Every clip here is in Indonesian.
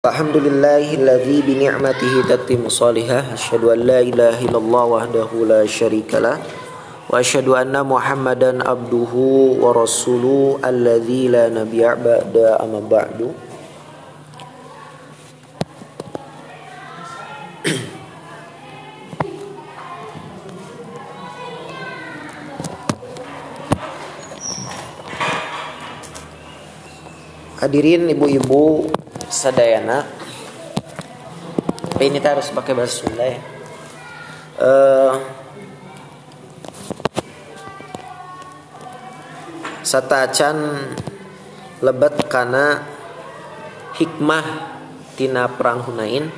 Alhamdulillahilladzi bi ni'matihi tatimmu salihah. Asyhadu an la ilaha illallah wahdahu la syarikalah wa asyhadu anna muhammadan abduhu wa rasuluhu alladzi la nabiyya ba'da amma ba'du. Hadirin ibu-ibu sadayana. Ini kita harus pakai bahasa Sunda ya. Uh, satacan lebet karena hikmah tina perang Hunain.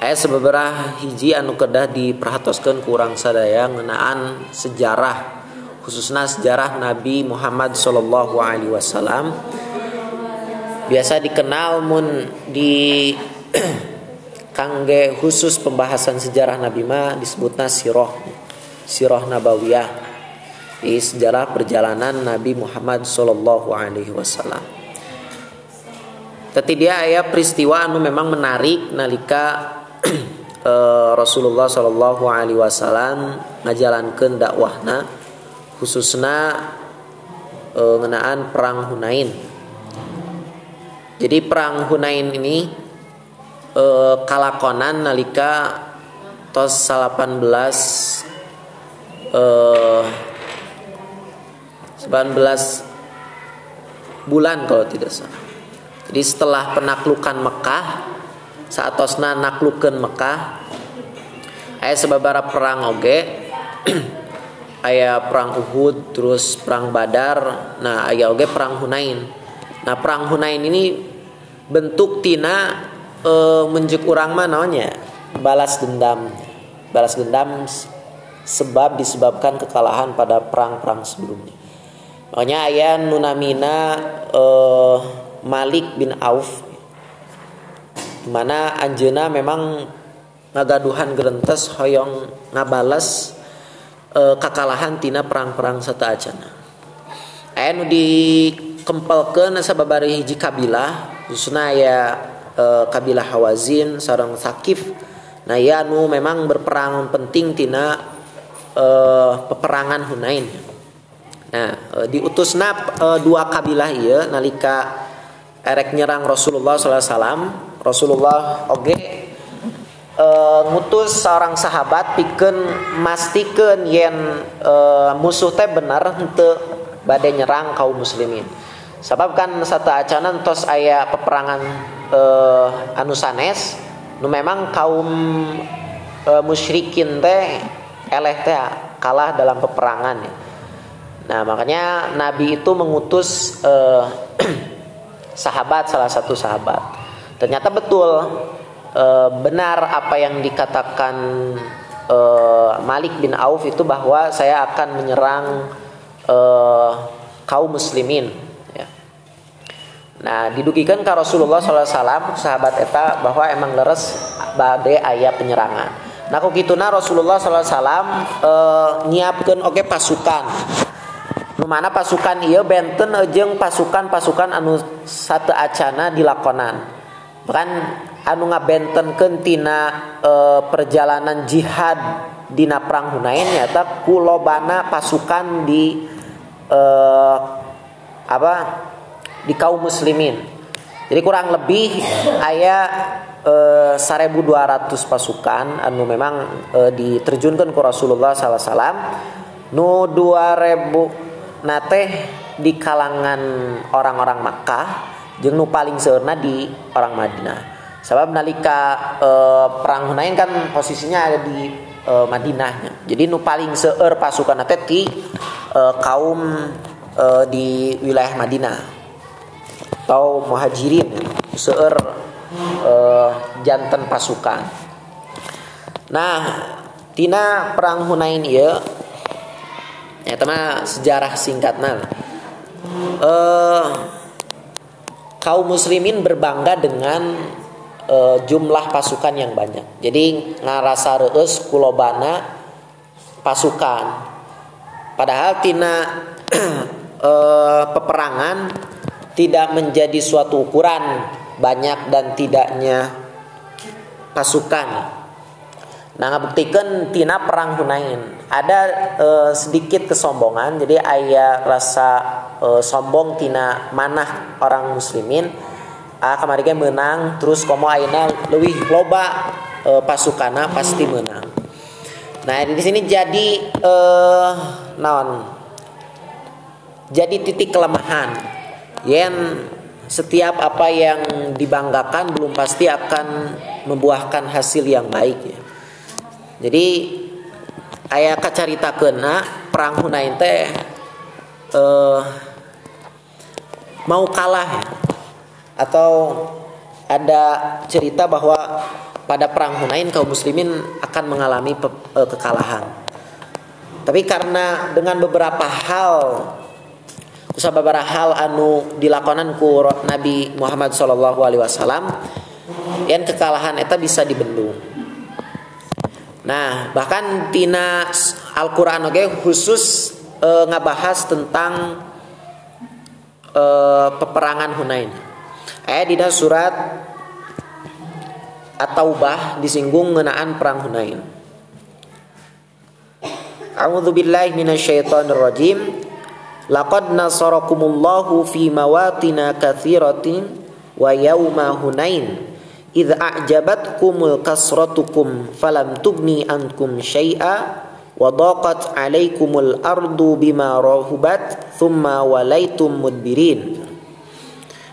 Ayat sebeberapa hiji anu kedah diperhatoskan kurang sadaya ngenaan sejarah khususnya sejarah Nabi Muhammad Shallallahu Alaihi Wasallam biasa dikenal mun di kangge khusus pembahasan sejarah Nabi ma disebutnya siroh siroh nabawiyah di sejarah perjalanan Nabi Muhammad Sallallahu Alaihi Wasallam. Tadi dia ayat peristiwa anu memang menarik nalika eh, Rasulullah Sallallahu Alaihi Wasallam ngajalankan dakwahna khususnya eh, perang Hunain jadi perang Hunain ini e, kalakonan nalika tos 18 e, 19 bulan kalau tidak salah. Jadi setelah penaklukan Mekah saat tosna naklukan Mekah ayat sebabara perang oge ayat perang Uhud terus perang Badar nah ayat oge perang Hunain nah perang Hunain ini bentuk tina e, menjuk orang mananya balas dendam. Balas dendam sebab disebabkan kekalahan pada perang-perang sebelumnya. Makanya ayat nunamina e, Malik bin Auf mana Anjena memang ngagaduhan gerentes hoyong ngabalas e, kekalahan tina perang-perang serta acana ayat nu dikempelkeun sababari hiji kabilah khususnya ya e, kabilah Hawazin sarang Sakif nah ya nu memang berperang penting tina e, peperangan Hunain. Nah e, diutusna e, dua kabilah iya nalika erek nyerang Rasulullah SAW Rasulullah oge e, ngutus seorang sahabat piken mastikan yen e, musuh teh benar untuk badai nyerang kaum muslimin Sebab kan satu acanan tos ayah peperangan uh, anu sanes nu memang kaum uh, musyrikin teh eleh teh kalah dalam peperangan ya. Nah, makanya Nabi itu mengutus uh, sahabat salah satu sahabat. Ternyata betul uh, benar apa yang dikatakan uh, Malik bin Auf itu bahwa saya akan menyerang uh, kaum muslimin Nah didugikan ke Rasulullah SAW sahabat eta bahwa emang leres badai ayat penyerangan. Nah kok gituna Rasulullah SAW e, nyiapkan oke okay, pasukan. Mana pasukan iya benten jeng pasukan-pasukan anu satu acana dilakonan. Bahkan anu ngabentenkeun tina e, perjalanan jihad dina perang Hunain nyata kulobana pasukan di e, apa di kaum muslimin. Jadi kurang lebih ayat eh, 1200 pasukan anu memang eh, diterjunkan ke Rasulullah SAW nu 2000 nate di kalangan orang-orang Makkah jeung nu paling seurna di orang Madinah. Sebab nalika eh, perang Hunain kan posisinya ada di eh, Madinahnya. Jadi nu paling seur pasukan nate di eh, kaum di wilayah Madinah atau muhajirin seur uh, jantan pasukan. Nah tina perang Hunain ya ya teman sejarah singkatnya uh, kaum muslimin berbangga dengan uh, jumlah pasukan yang banyak. Jadi ngarasa reus kulobana pasukan. Padahal tina uh, peperangan tidak menjadi suatu ukuran banyak dan tidaknya pasukan. Nah, ngabuktikan tina perang Hunain. Ada e, sedikit kesombongan, jadi ayah rasa e, sombong tina manah orang muslimin. Ah kemarin menang, terus komo aina lebih loba e, pasukana pasti menang. Nah, di sini jadi e, naon? Jadi titik kelemahan. Yen setiap apa yang dibanggakan belum pasti akan membuahkan hasil yang baik ya jadi ayah kacarita kena perang Hunain teh uh, mau kalah ya. atau ada cerita bahwa pada perang Hunain kaum muslimin akan mengalami pe, uh, kekalahan. Tapi karena dengan beberapa hal beberapa hal anu dilakonan ku Nabi Muhammad Shallallahu alaihi wasallam yang kekalahan eta bisa dibendung. Nah, bahkan tina Al-Qur'an oke okay, khusus e, ngabahas tentang e, peperangan Hunain. Eh di surat At-Taubah disinggung ngenaan perang Hunain. A'udzu billahi minasyaitonir rajim. Laqad nasarakumullahu fi mawatina katsiratin wa yauma Hunain. Idza a'jabatkumul kasratukum falam tugni ankum syai'a wa daqat 'alaikumul ardu bima rahubat thumma walaitum mudbirin.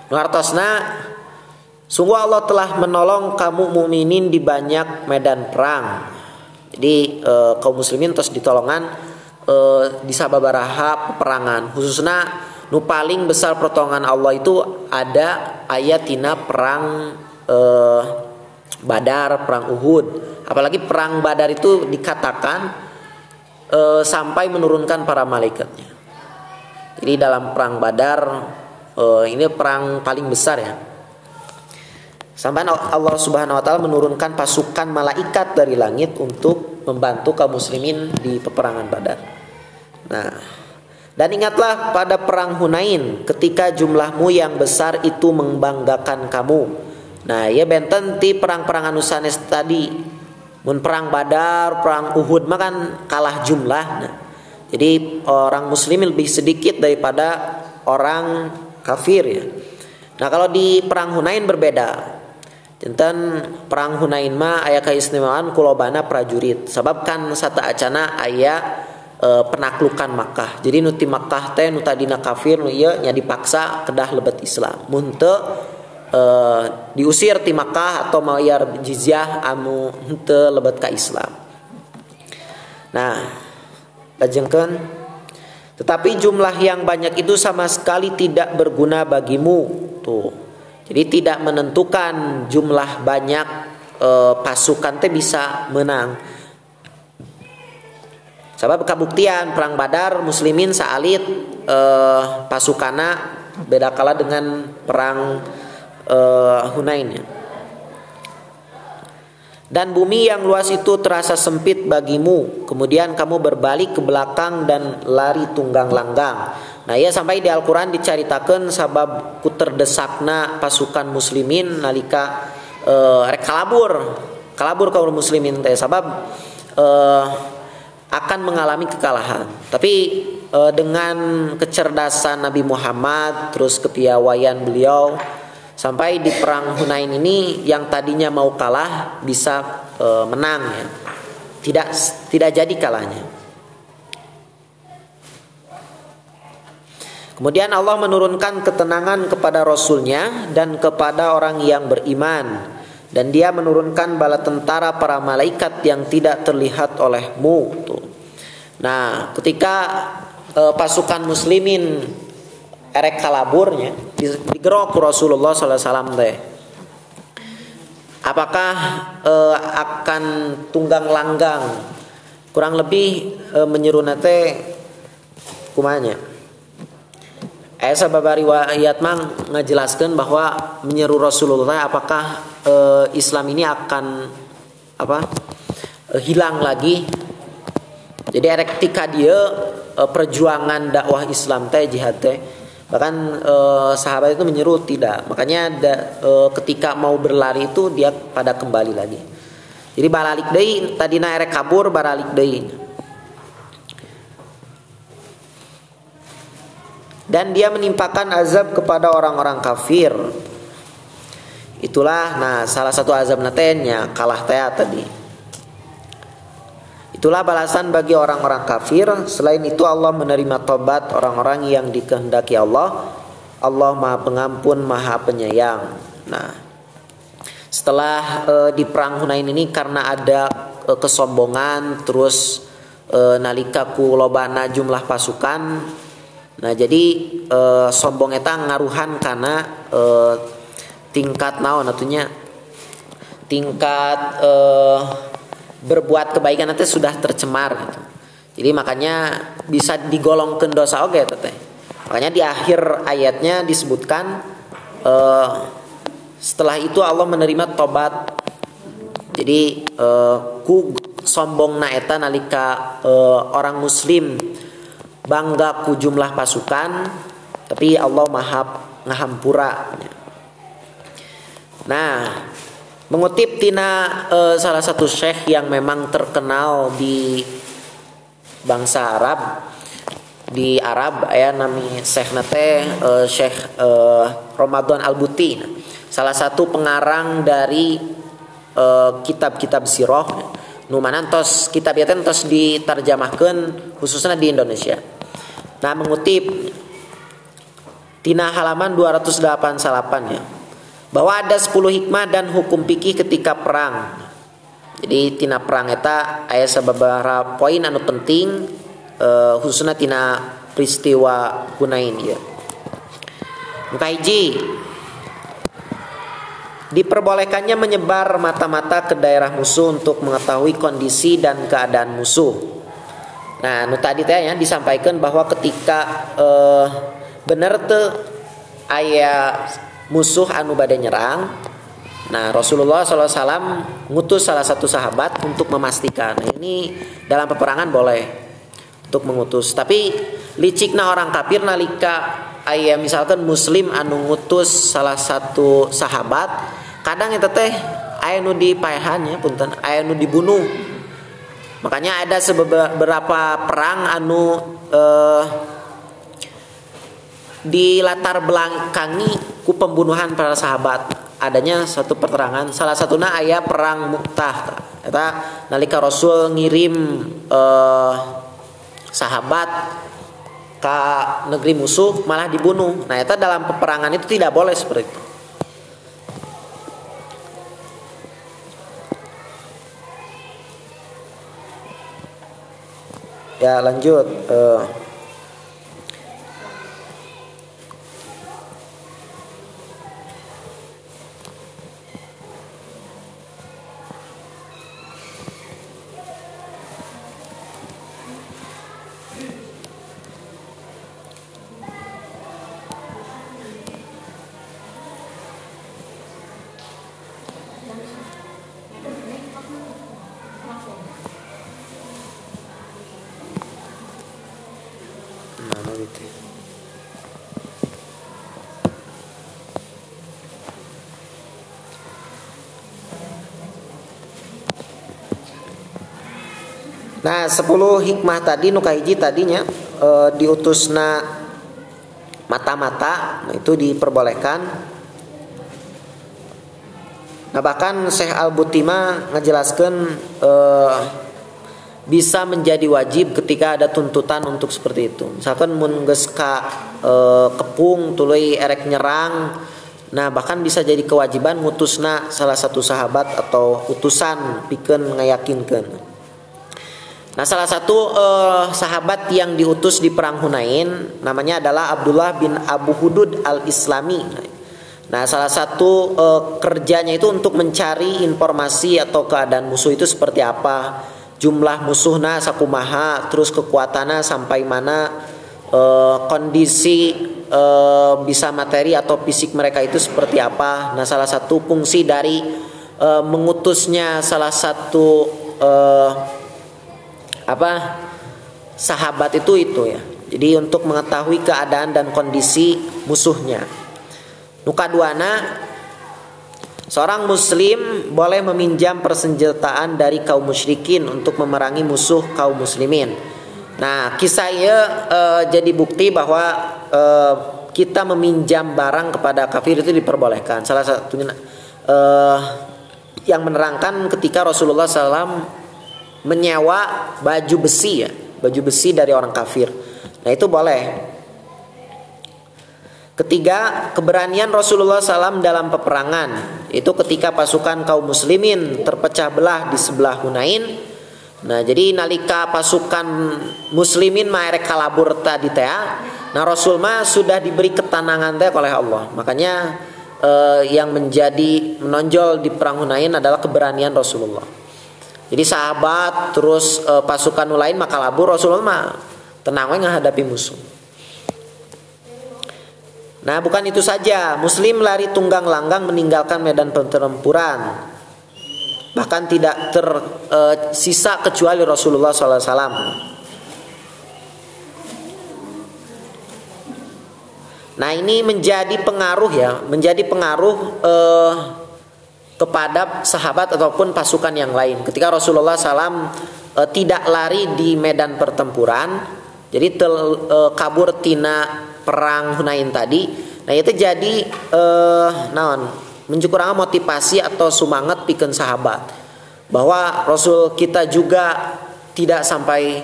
Ngartosna sungguh Allah telah menolong kamu mukminin di banyak medan perang. Jadi e, kaum muslimin terus ditolongan e, di sababaraha peperangan khususnya nu paling besar pertolongan Allah itu ada ayatina perang eh, Badar, perang Uhud. Apalagi perang Badar itu dikatakan eh, sampai menurunkan para malaikatnya. Jadi dalam perang Badar eh, ini perang paling besar ya. Sampai Allah Subhanahu wa taala menurunkan pasukan malaikat dari langit untuk membantu kaum muslimin di peperangan Badar. Nah, dan ingatlah pada perang Hunain ketika jumlahmu yang besar itu membanggakan kamu Nah, ya benten ti perang-perang anu sanes tadi. Mun perang Badar, perang Uhud mah kan kalah jumlah. Nah, jadi orang muslim lebih sedikit daripada orang kafir ya. Nah, kalau di perang Hunain berbeda. Tentang perang Hunain mah aya keistimewaan kulobana prajurit. Sebab kan satu acana aya e, penaklukan Makkah. Jadi nuti Makkah teh nu tadina kafir nu ieu nya dipaksa kedah lebet Islam. Mun uh, diusir di Makkah atau mayar jizyah anu henteu lebet ka Islam. Nah, lajengkeun tetapi jumlah yang banyak itu sama sekali tidak berguna bagimu. Tuh. Jadi tidak menentukan jumlah banyak e, pasukan teh bisa menang. Sebab kabuktian perang Badar muslimin saalit e, pasukana beda kala dengan perang uh, Hunain ya. Dan bumi yang luas itu terasa sempit bagimu. Kemudian kamu berbalik ke belakang dan lari tunggang langgang. Nah ya sampai di Al-Quran diceritakan sabab kuterdesakna pasukan muslimin nalika uh, rek kalabur. Kalabur kaum muslimin teh sabab uh, akan mengalami kekalahan. Tapi uh, dengan kecerdasan Nabi Muhammad terus kepiawaian beliau sampai di perang Hunain ini yang tadinya mau kalah bisa e, menang ya. Tidak tidak jadi kalahnya. Kemudian Allah menurunkan ketenangan kepada Rasulnya dan kepada orang yang beriman. Dan dia menurunkan bala tentara para malaikat yang tidak terlihat olehmu. Tuh nah ketika e, pasukan muslimin erek kalaburnya digerok Rasulullah SAW teh. Apakah e, akan tunggang langgang? Kurang lebih e, menyeru nate kumanya. Eh sabab riwayat mang ngejelaskan bahwa menyeru Rasulullah apakah e, Islam ini akan apa e, hilang lagi jadi erek tika dia e, perjuangan dakwah Islam teh jihad teh Bahkan e, sahabat itu menyeru tidak. Makanya da, e, ketika mau berlari itu dia pada kembali lagi. Jadi baralik deui tadi erek kabur baralik deui. Dan dia menimpakan azab kepada orang-orang kafir. Itulah nah salah satu azab natenya kalah teh tadi. Itulah balasan bagi orang-orang kafir. Selain itu Allah menerima tobat orang-orang yang dikehendaki Allah. Allah Maha Pengampun, Maha Penyayang. Nah, setelah e, di perang Hunain ini karena ada e, kesombongan, terus e, nalika ku lobana jumlah pasukan. Nah, jadi e, sombong eta ngaruhan karena e, tingkat naon atunya tingkat e, berbuat kebaikan nanti sudah tercemar gitu. Jadi makanya bisa digolongkan dosa oke okay, teteh. Makanya di akhir ayatnya disebutkan uh, setelah itu Allah menerima tobat. Jadi uh, ku sombong naeta nalika uh, orang muslim bangga ku jumlah pasukan tapi Allah maha ngahampura. Nah, Mengutip tina uh, salah satu syekh yang memang terkenal di bangsa Arab di Arab ya nami Syekh nate uh, Syekh uh, Ramadan Al-Buti. Salah satu pengarang dari kitab-kitab uh, sirah nu manantos kitab itu tos diterjemahkan khususnya di Indonesia. Nah mengutip tina halaman 288 ya bahwa ada 10 hikmah dan hukum pikih ketika perang. Jadi tina perang eta ayat sababaraha poin anu penting uh, khususnya tina peristiwa Hunain ya. Hiji. Diperbolehkannya menyebar mata-mata ke daerah musuh untuk mengetahui kondisi dan keadaan musuh. Nah nu tadi teh ya disampaikan bahwa ketika uh, benar tuh ayat musuh anu badai nyerang Nah Rasulullah SAW ngutus salah satu sahabat untuk memastikan nah, ini dalam peperangan boleh untuk mengutus. Tapi licikna orang kafir nalika ayah misalkan muslim anu ngutus salah satu sahabat kadang itu teh ayah nu dipayahannya punten ayah nu dibunuh. Makanya ada beberapa perang anu eh, di latar belakangi ku pembunuhan para sahabat adanya satu peterangan. Salah satunya ayah perang Muktah eta nalika Rasul ngirim eh, sahabat ke negeri musuh malah dibunuh. Nah eta dalam peperangan itu tidak boleh seperti itu. Ya lanjut uh, Nah 10 hikmah tadi nukaiji tadinya e, diutusna mata-mata itu diperbolehkan. Nah bahkan Syekh Al Butima ngejelaskan e, bisa menjadi wajib ketika ada tuntutan untuk seperti itu. Misalkan mun geus ka e, kepung tuluy erek nyerang Nah bahkan bisa jadi kewajiban mutusna salah satu sahabat atau utusan pikeun ngayakinkeun. Nah, salah satu uh, sahabat yang diutus di perang Hunain namanya adalah Abdullah bin Abu Hudud al-Islami. Nah, salah satu uh, kerjanya itu untuk mencari informasi atau keadaan musuh itu seperti apa, jumlah musuhnya sakumaha, terus kekuatannya sampai mana, uh, kondisi uh, bisa materi atau fisik mereka itu seperti apa. Nah, salah satu fungsi dari uh, mengutusnya salah satu uh, apa sahabat itu itu ya Jadi untuk mengetahui keadaan dan kondisi musuhnya. Nuka duana Seorang muslim boleh meminjam persenjataan dari kaum musyrikin untuk memerangi musuh kaum muslimin. Nah, kisahnya e, jadi bukti bahwa e, kita meminjam barang kepada kafir itu diperbolehkan. Salah satunya e, yang menerangkan ketika Rasulullah SAW menyewa baju besi ya, baju besi dari orang kafir. Nah, itu boleh. Ketiga, keberanian Rasulullah SAW dalam peperangan itu ketika pasukan kaum muslimin terpecah belah di sebelah Hunain. Nah, jadi nalika pasukan muslimin mereka kalabur tadi teh, nah Rasul mah sudah diberi ketenangan teh oleh Allah. Makanya eh, yang menjadi menonjol di perang Hunain adalah keberanian Rasulullah. Jadi sahabat terus eh, pasukan lain maka labur Rasulullah mah tenang menghadapi musuh. Nah, bukan itu saja. Muslim lari tunggang langgang meninggalkan medan pertempuran. Bahkan tidak tersisa e, kecuali Rasulullah SAW. Nah, ini menjadi pengaruh ya, menjadi pengaruh e, kepada sahabat ataupun pasukan yang lain. Ketika Rasulullah SAW e, tidak lari di medan pertempuran, jadi tel, e, kabur tina perang Hunain tadi. Nah itu jadi eh, naon mencukurang motivasi atau semangat piken sahabat. Bahwa Rasul kita juga tidak sampai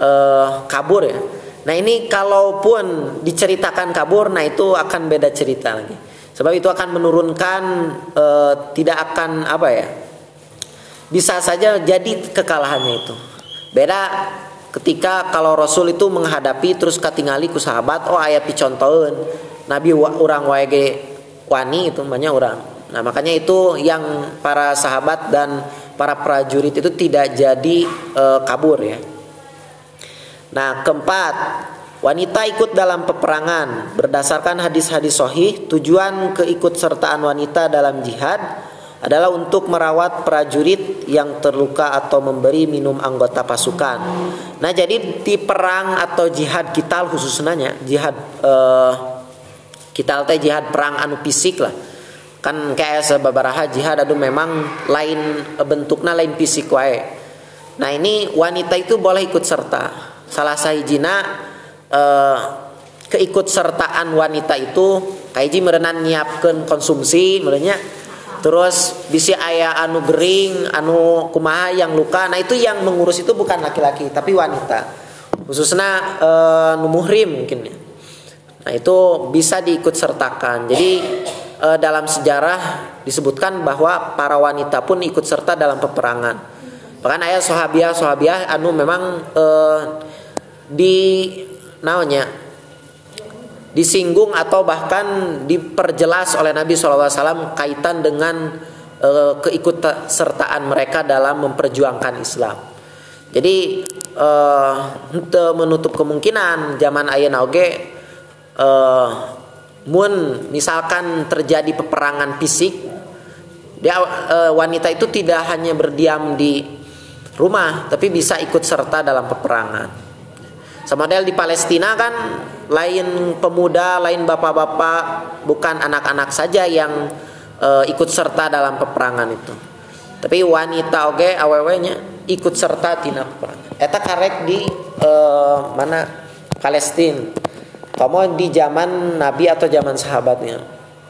eh, kabur ya. Nah ini kalaupun diceritakan kabur nah itu akan beda cerita lagi sebab itu akan menurunkan eh, tidak akan apa ya bisa saja jadi kekalahannya itu. Beda ketika kalau Rasul itu menghadapi terus ketinggali ku sahabat oh ayat dicontohin Nabi orang wae wani itu banyak orang nah makanya itu yang para sahabat dan para prajurit itu tidak jadi e, kabur ya. Nah keempat wanita ikut dalam peperangan berdasarkan hadis-hadis sohih tujuan keikutsertaan wanita dalam jihad adalah untuk merawat prajurit yang terluka atau memberi minum anggota pasukan. Nah, jadi di perang atau jihad kita khususnya jihad eh, kita teh jihad perang anu fisik lah. Kan kayak sebabaraha jihad aduh memang lain bentuknya lain fisik wae. Nah, ini wanita itu boleh ikut serta. Salah sahijina eh, keikutsertaan wanita itu kayak merenan nyiapkan konsumsi merenya terus bisa ayah anu gering anu kumaha yang luka. Nah itu yang mengurus itu bukan laki-laki tapi wanita. Khususnya e, nu muhrim mungkin ya. Nah itu bisa diikut sertakan jadi e, dalam sejarah disebutkan bahwa para wanita pun ikut serta dalam peperangan. Bahkan ayah sahabiah sahabiah anu memang e, di namanya disinggung atau bahkan diperjelas oleh Nabi SAW kaitan dengan e, keikutsertaan mereka dalam memperjuangkan Islam. Jadi e, untuk menutup kemungkinan zaman ayana oge e, mun misalkan terjadi peperangan fisik dia e, wanita itu tidak hanya berdiam di rumah tapi bisa ikut serta dalam peperangan. Sama model di Palestina kan lain pemuda, lain bapak-bapak, bukan anak-anak saja yang e, ikut serta dalam peperangan itu. Tapi wanita oke okay, awewenya ikut serta tina peperangan. Eta karek di e, mana Palestina. Kamu di zaman Nabi atau zaman sahabatnya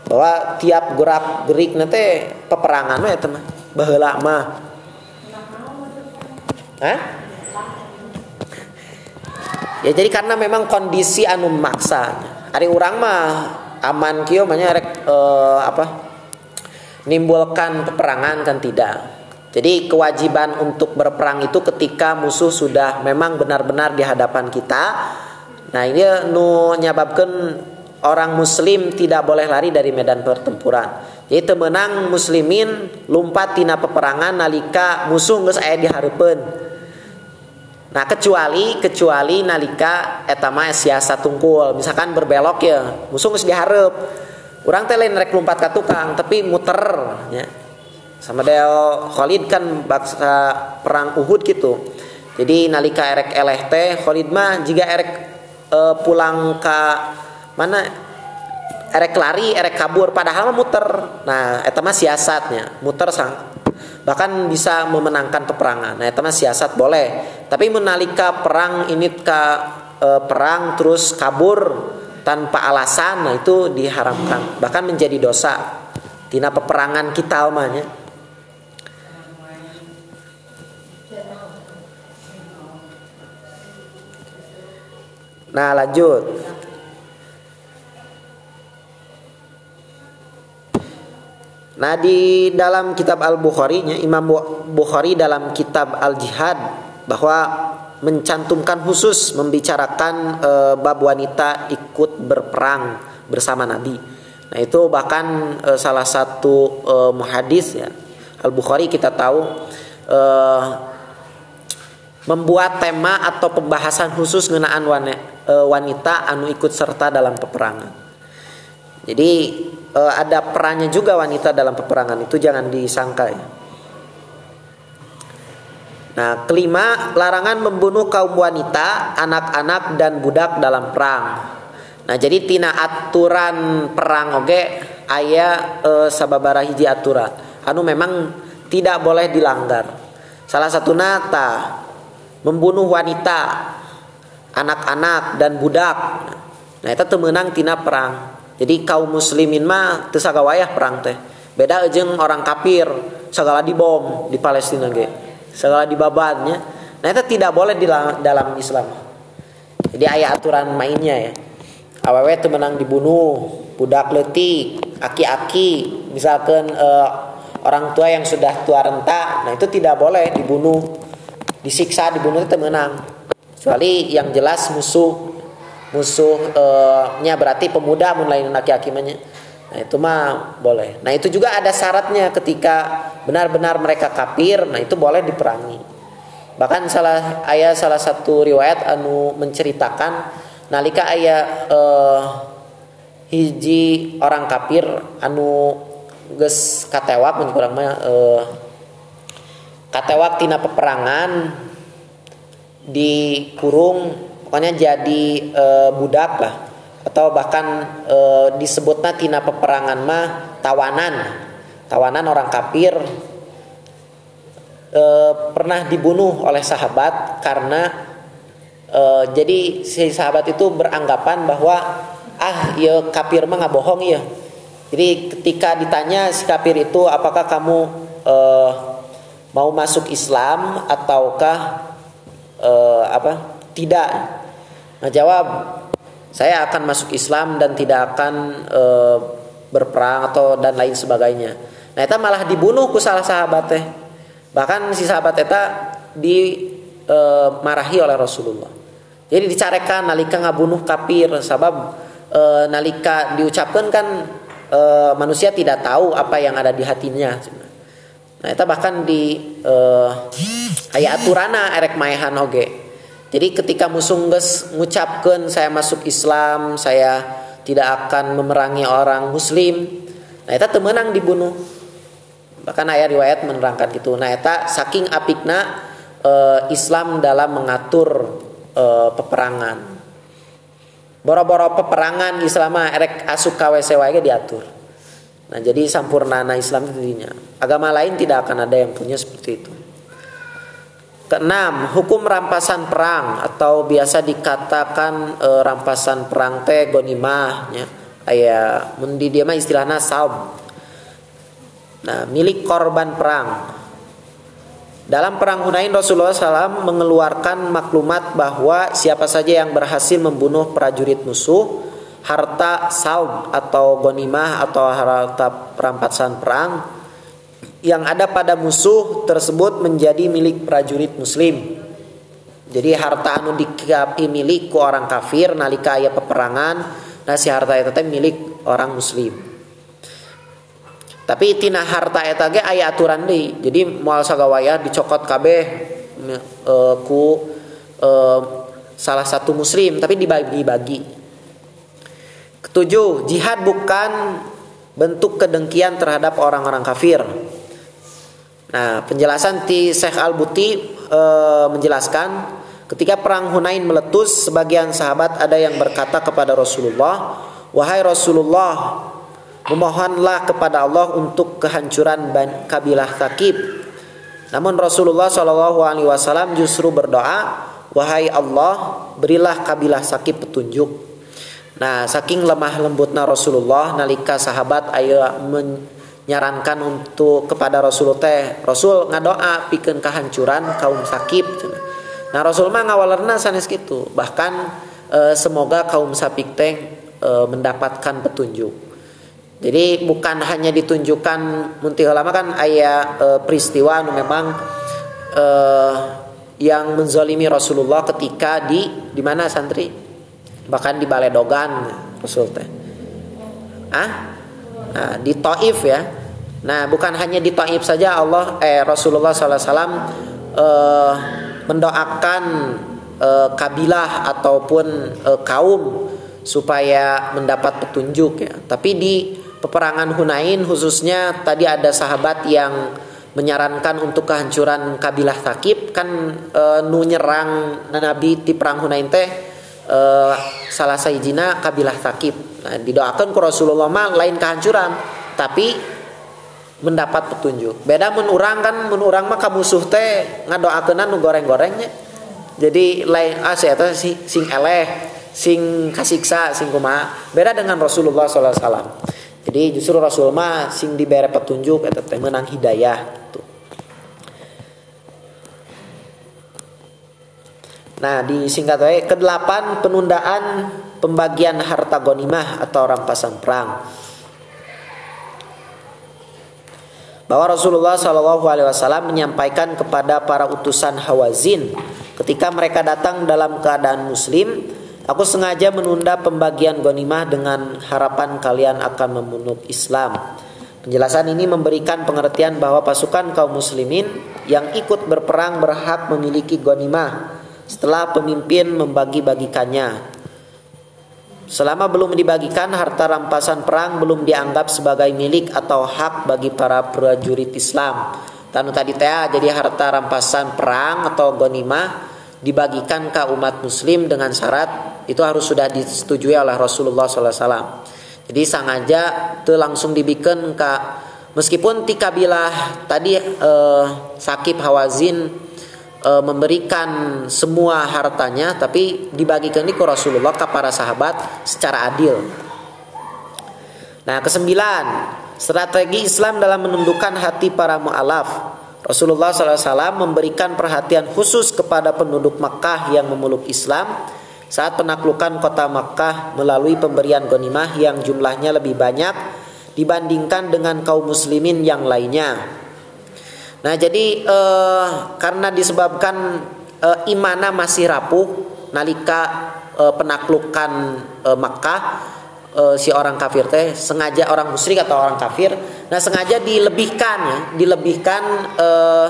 bahwa tiap gerak gerik nanti peperangan mah teman mah. Hah? Ya jadi karena memang kondisi anu maksa. Hari orang mah aman kio banyak rek uh, apa nimbulkan peperangan kan tidak. Jadi kewajiban untuk berperang itu ketika musuh sudah memang benar-benar di hadapan kita. Nah ini nu nyababkan orang muslim tidak boleh lari dari medan pertempuran. Jadi temenang muslimin lompat tina peperangan nalika musuh nggak saya diharapkan Nah kecuali kecuali nalika etama siasa tungkul. Misalkan berbelok ya musuh harus diharap orang teh lain rek lompat ke tukang tapi muter ya. Sama Del Khalid kan baksa perang Uhud gitu. Jadi nalika erek eleh teh Khalid mah jika erek uh, pulang ke mana? Erek lari erek kabur padahal muter. Nah itu mah siasatnya. Muter sang bahkan bisa memenangkan peperangan. Nah itu mah siasat boleh. Tapi menalika perang ini ke uh, perang terus kabur tanpa alasan nah itu diharamkan. Bahkan menjadi dosa. Tina peperangan kita almanya Nah lanjut Nah di dalam kitab Al-Bukhari Imam Bukhari dalam kitab Al-Jihad bahwa mencantumkan khusus membicarakan e, bab wanita ikut berperang bersama Nabi. Nah itu bahkan e, salah satu e, muhadis ya Al-Bukhari kita tahu e, membuat tema atau pembahasan khusus mengenaan wanita anu ikut serta dalam peperangan. Jadi ada perannya juga wanita dalam peperangan itu jangan disangka ya. Nah, kelima, larangan membunuh kaum wanita, anak-anak dan budak dalam perang. Nah, jadi tina aturan perang oge aya e, sababara hiji aturan anu memang tidak boleh dilanggar. Salah satu nata membunuh wanita, anak-anak dan budak. Nah, itu temenang tina perang. Jadi kaum muslimin mah teu sagawayah perang teh. Beda jeung orang kafir segala dibom di Palestina ge segala dibabatnya nah itu tidak boleh di dalam Islam. Jadi ayat aturan mainnya ya. Aww itu menang dibunuh budak letik aki-aki misalkan uh, orang tua yang sudah tua renta nah itu tidak boleh dibunuh. Disiksa dibunuh itu menang. Kecuali yang jelas musuh musuhnya berarti pemuda mulai aki-aki Nah itu mah boleh. Nah itu juga ada syaratnya ketika benar-benar mereka kafir, nah itu boleh diperangi. Bahkan salah ayat salah satu riwayat anu menceritakan nalika ayat uh, hiji orang kafir anu ges katewak kurang mah uh, katewak tina peperangan dikurung pokoknya jadi uh, budak lah. Atau bahkan e, disebutnya tina peperangan mah tawanan. Tawanan orang kafir. E, pernah dibunuh oleh sahabat karena e, jadi si sahabat itu beranggapan bahwa ah ya kafir mah nggak bohong ya. Jadi ketika ditanya si kafir itu apakah kamu e, mau masuk Islam ataukah e, apa tidak nah jawab saya akan masuk Islam dan tidak akan e, berperang atau dan lain sebagainya. Nah, itu malah dibunuh ku salah sahabat. Bahkan si sahabat eta dimarahi e, oleh Rasulullah. Jadi dicarekan nalika ngabunuh kafir sebab e, nalika diucapkan kan e, manusia tidak tahu apa yang ada di hatinya. Nah, itu bahkan di e, ayat aturana erek maehan oge. Jadi ketika musuh mengucapkan saya masuk Islam, saya tidak akan memerangi orang muslim. Nah, itu temenang dibunuh. Bahkan ayat riwayat menerangkan itu. Nah, itu saking apikna e, Islam dalam mengatur e, peperangan. Boro-boro peperangan Islam erek asuk KWC diatur. Nah, jadi sampurnana Islam itu dirinya. Agama lain tidak akan ada yang punya seperti itu. Keenam, hukum rampasan perang atau biasa dikatakan e, rampasan perang teh gonimah ya. Aya mundi dia mah istilahnya saum. Nah, milik korban perang. Dalam perang Hunain Rasulullah SAW mengeluarkan maklumat bahwa siapa saja yang berhasil membunuh prajurit musuh, harta saum atau gonimah atau harta perampasan perang yang ada pada musuh tersebut menjadi milik prajurit muslim. Jadi harta anu dikapi milik ku orang kafir nalika aya peperangan, nah si harta eta teh milik orang muslim. Tapi tina harta eta ge aya aturan deui. Jadi moal sagawaya dicokot kabeh e, ku e, salah satu muslim tapi dibagi-bagi. Ketujuh, jihad bukan bentuk kedengkian terhadap orang-orang kafir. Nah, penjelasan di Syekh Al-Buti e, menjelaskan Ketika perang Hunain meletus, sebagian sahabat ada yang berkata kepada Rasulullah, "Wahai Rasulullah, memohonlah kepada Allah untuk kehancuran kabilah Thaqib." Namun Rasulullah Shallallahu alaihi wasallam justru berdoa, "Wahai Allah, berilah kabilah Thaqib petunjuk." Nah, saking lemah lembutnya Rasulullah nalika sahabat ayah menyarankan untuk kepada Rasul teh, Rasul ngadoa pikeun kehancuran kaum sakib. Nah, Rasul mah ngawalerna sanes gitu. Bahkan e, semoga kaum sapik teh e, mendapatkan petunjuk. Jadi bukan hanya ditunjukkan munti lama kan ayah e, peristiwa nu memang e, yang menzolimi Rasulullah ketika di di mana santri bahkan di Baledogan Rasul teh ah nah, di Taif ya nah bukan hanya di Taif saja Allah eh Rasulullah SAW eh, mendoakan eh, kabilah ataupun eh, kaum supaya mendapat petunjuk ya. Tapi di peperangan Hunain khususnya tadi ada sahabat yang menyarankan untuk kehancuran kabilah Takib kan e, nu nyerang Nabi di perang Hunain teh uh, salah sayjina kabilah takib. Nah, didoakan ke Rasulullah mah lain kehancuran, tapi mendapat petunjuk. Beda menurang kan menurang mah kamusuh teh ngadoakeun nu goreng-gorengnya. Jadi lain ah saya sing, sing eleh, sing kasiksa, sing kumaha. Beda dengan Rasulullah SAW. Jadi justru Rasulullah sing diberi petunjuk eta teh menang hidayah. Nah, di singkat wae kedelapan penundaan pembagian harta gonimah atau rampasan perang. Bahwa Rasulullah Shallallahu Alaihi Wasallam menyampaikan kepada para utusan Hawazin ketika mereka datang dalam keadaan Muslim, aku sengaja menunda pembagian gonimah dengan harapan kalian akan memeluk Islam. Penjelasan ini memberikan pengertian bahwa pasukan kaum muslimin yang ikut berperang berhak memiliki gonimah setelah pemimpin membagi-bagikannya. Selama belum dibagikan, harta rampasan perang belum dianggap sebagai milik atau hak bagi para prajurit Islam. Tanu tadi teh jadi harta rampasan perang atau gonimah dibagikan ke umat muslim dengan syarat itu harus sudah disetujui oleh Rasulullah SAW. Jadi sangaja itu langsung dibikin ke meskipun tikabilah tadi eh, sakib hawazin e, memberikan semua hartanya tapi dibagikan ke Rasulullah ke para sahabat secara adil. Nah, kesembilan, strategi Islam dalam menundukkan hati para mu'alaf. Rasulullah SAW memberikan perhatian khusus kepada penduduk Makkah yang memeluk Islam saat penaklukan kota Makkah melalui pemberian gonimah yang jumlahnya lebih banyak dibandingkan dengan kaum muslimin yang lainnya. Nah, jadi eh, karena disebabkan eh, imana masih rapuh nalika eh, penaklukan eh, Makkah eh, si orang kafir teh sengaja orang musyrik atau orang kafir, nah sengaja dilebihkan ya, dilebihkan eh,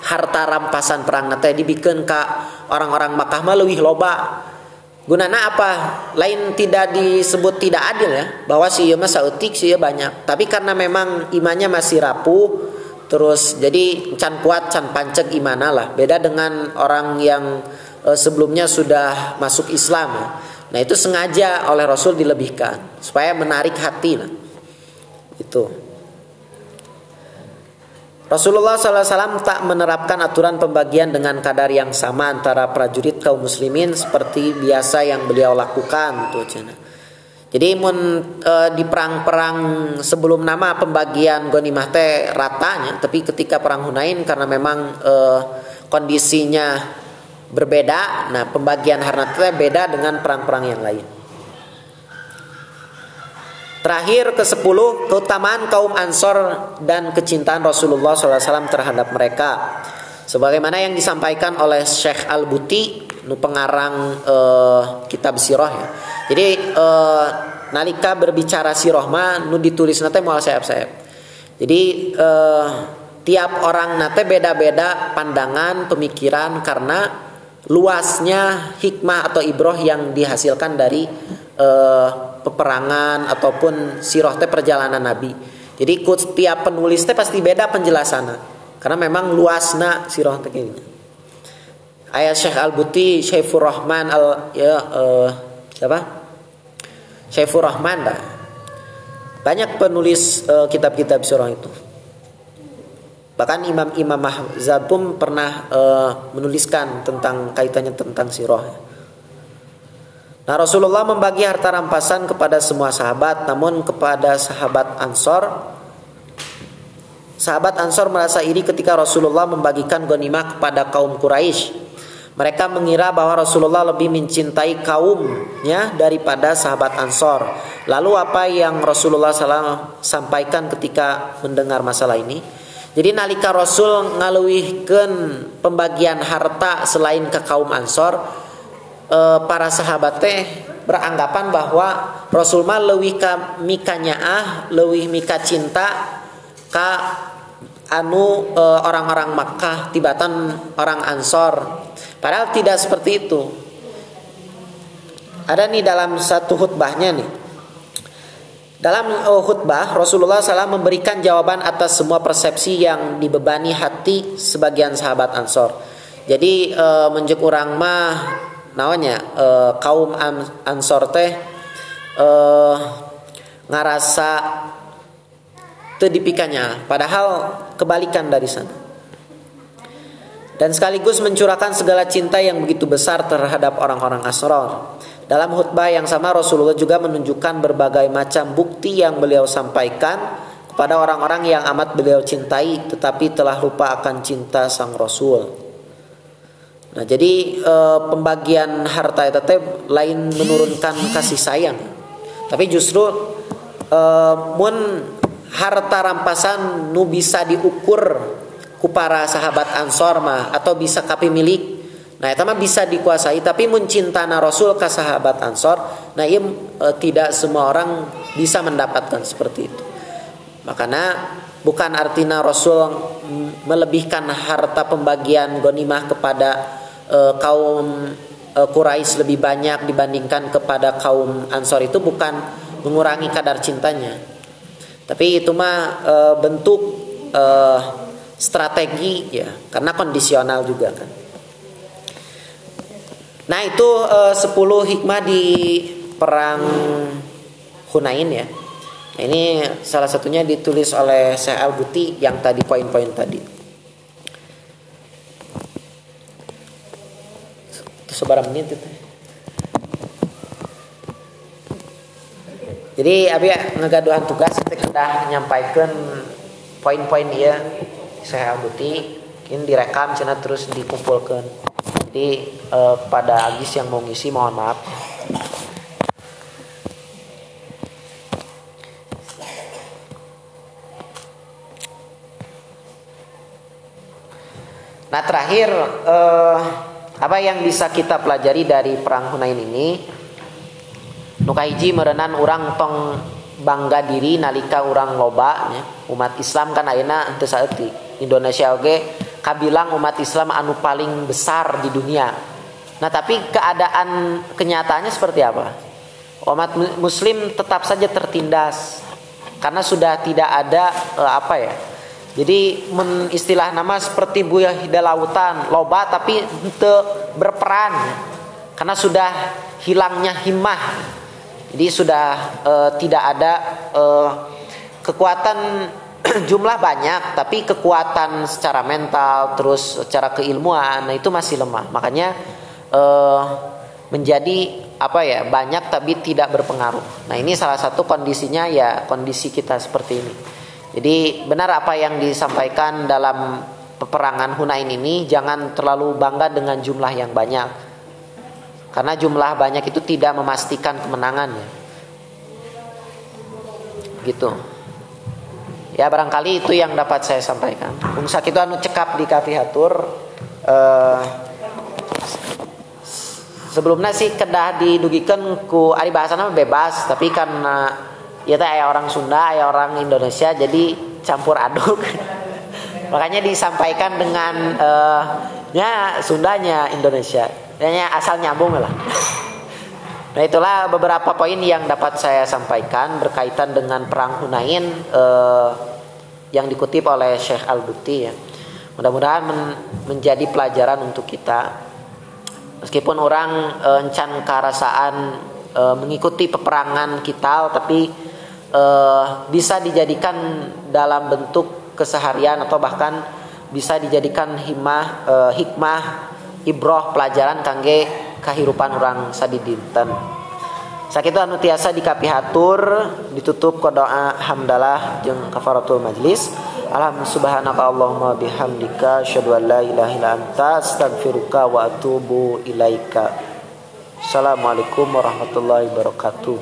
harta rampasan perang teh dibikin ke orang-orang Makkah leuwih loba. Gunana apa? Lain tidak disebut tidak adil ya, bahwa si ieu mah sautik si banyak. Tapi karena memang imannya masih rapuh, Terus jadi can kuat can pancek imana lah. Beda dengan orang yang e, sebelumnya sudah masuk Islam. Ya. Nah itu sengaja oleh Rasul dilebihkan supaya menarik hati lah. Itu. Rasulullah SAW tak menerapkan aturan pembagian dengan kadar yang sama antara prajurit kaum muslimin seperti biasa yang beliau lakukan tuh cina. Jadi mun e, di perang-perang sebelum nama pembagian gonimah teh ratanya, tapi ketika perang Hunain karena memang e, kondisinya berbeda, nah pembagian harta teh beda dengan perang-perang yang lain. Terakhir ke sepuluh keutamaan kaum Ansor dan kecintaan Rasulullah SAW terhadap mereka. Sebagaimana yang disampaikan oleh Syekh Al-Buti nu pengarang uh, kitab sirah ya. Jadi uh, nalika berbicara sirah mah nu ditulis nate moal sayap-sayap. Jadi uh, tiap orang nate beda-beda pandangan, pemikiran karena luasnya hikmah atau ibroh yang dihasilkan dari uh, peperangan ataupun sirah teh perjalanan Nabi. Jadi tiap penulis teh pasti beda penjelasannya karena memang luasnya sirah teh ini. Ayat Syekh Al-Buti Syaifur Rahman al ya uh, siapa? Syaifur Rahman dah banyak penulis kitab kitab-kitab surah itu. Bahkan imam-imam Mahzab pun pernah uh, menuliskan tentang kaitannya tentang sirah. Nah Rasulullah membagi harta rampasan kepada semua sahabat Namun kepada sahabat Ansor Sahabat Ansor merasa iri ketika Rasulullah membagikan ghanimah kepada kaum Quraisy mereka mengira bahwa Rasulullah lebih mencintai kaumnya daripada sahabat Ansor. Lalu apa yang Rasulullah SAW sampaikan ketika mendengar masalah ini? Jadi nalika Rasul ngaluihkan pembagian harta selain ke kaum Ansor, eh, para sahabat teh beranggapan bahwa Rasul mah leuwih ka mikanya ah, leuwih mika cinta ka anu eh, orang-orang Makkah tibatan orang Ansor Padahal tidak seperti itu. Ada nih dalam satu khutbahnya nih. Dalam uh, khutbah Rasulullah SAW memberikan jawaban atas semua persepsi yang dibebani hati sebagian sahabat Ansor. Jadi uh, menjuk orang mah namanya uh, kaum Ansor teh uh, ngarasa tedipikannya padahal kebalikan dari sana dan sekaligus mencurahkan segala cinta yang begitu besar terhadap orang-orang Asrar. Dalam khutbah yang sama Rasulullah juga menunjukkan berbagai macam bukti yang beliau sampaikan kepada orang-orang yang amat beliau cintai tetapi telah lupa akan cinta sang Rasul. Nah, jadi e, pembagian harta itu lain menurunkan kasih sayang. Tapi justru e, mun harta rampasan nu bisa diukur ku para sahabat Ansor mah atau bisa kapi milik. Nah itu mah bisa dikuasai tapi mencintana Rasul ke sahabat Ansor nah ia e, tidak semua orang bisa mendapatkan seperti itu. Makanya bukan artinya Rasul melebihkan harta pembagian gonimah kepada e, kaum e, Quraisy lebih banyak dibandingkan kepada kaum Ansor itu bukan mengurangi kadar cintanya. Tapi itu mah e, bentuk e, strategi ya. Karena kondisional juga kan. Nah itu eh, 10 hikmah di perang Hunain ya. Nah, ini salah satunya ditulis oleh Syekh Al Buti yang tadi poin-poin tadi. Sebarang menit itu? Jadi abi ngagaduhan tugas kita menyampaikan poin-poin dia saya Abuti ini direkam cina terus dikumpulkan jadi eh, pada Agis yang mau ngisi mohon maaf Nah terakhir eh, apa yang bisa kita pelajari dari perang Hunain ini? Nukaiji merenan orang tong bangga diri nalika orang loba ya. umat Islam kan ayeuna teu saeutik Indonesia oke kabilang umat Islam anu paling besar di dunia. Nah tapi keadaan kenyataannya seperti apa? Umat Muslim tetap saja tertindas karena sudah tidak ada eh, apa ya? Jadi men, istilah nama seperti buaya hida lautan loba tapi te berperan karena sudah hilangnya himmah. Jadi sudah eh, tidak ada eh, kekuatan jumlah banyak tapi kekuatan secara mental terus secara keilmuan nah itu masih lemah. Makanya eh, menjadi apa ya banyak tapi tidak berpengaruh. Nah ini salah satu kondisinya ya kondisi kita seperti ini. Jadi benar apa yang disampaikan dalam peperangan Hunain ini jangan terlalu bangga dengan jumlah yang banyak. Karena jumlah banyak itu tidak memastikan kemenangannya gitu Ya barangkali itu yang dapat saya sampaikan. Bungsa itu anu cekap di kafihatur. Uh, sebelumnya sih kedah didugikan ku ari bahasana bebas, tapi karena ya teh orang Sunda, ya orang Indonesia jadi campur aduk. Makanya disampaikan dengan uh, nya Sundanya Indonesia. Ya asal nyambung lah. Nah itulah beberapa poin yang dapat saya sampaikan berkaitan dengan perang Hunain eh, yang dikutip oleh Syekh Al Buti ya. Mudah-mudahan men menjadi pelajaran untuk kita meskipun orang e, encan karasaan e, mengikuti peperangan kita tapi e, bisa dijadikan dalam bentuk keseharian atau bahkan bisa dijadikan hikmah e, hikmah ibroh pelajaran kangge kehidupan orang sadidinten sakit anu tiasa dikapihatur ditutup ke doa hamdalah jeung kafaratul majlis. Alhamdulillah subhanaka Allahumma bihamdika asyhadu an la ilaha illa anta astaghfiruka wa atubu ilaika. Assalamualaikum warahmatullahi wabarakatuh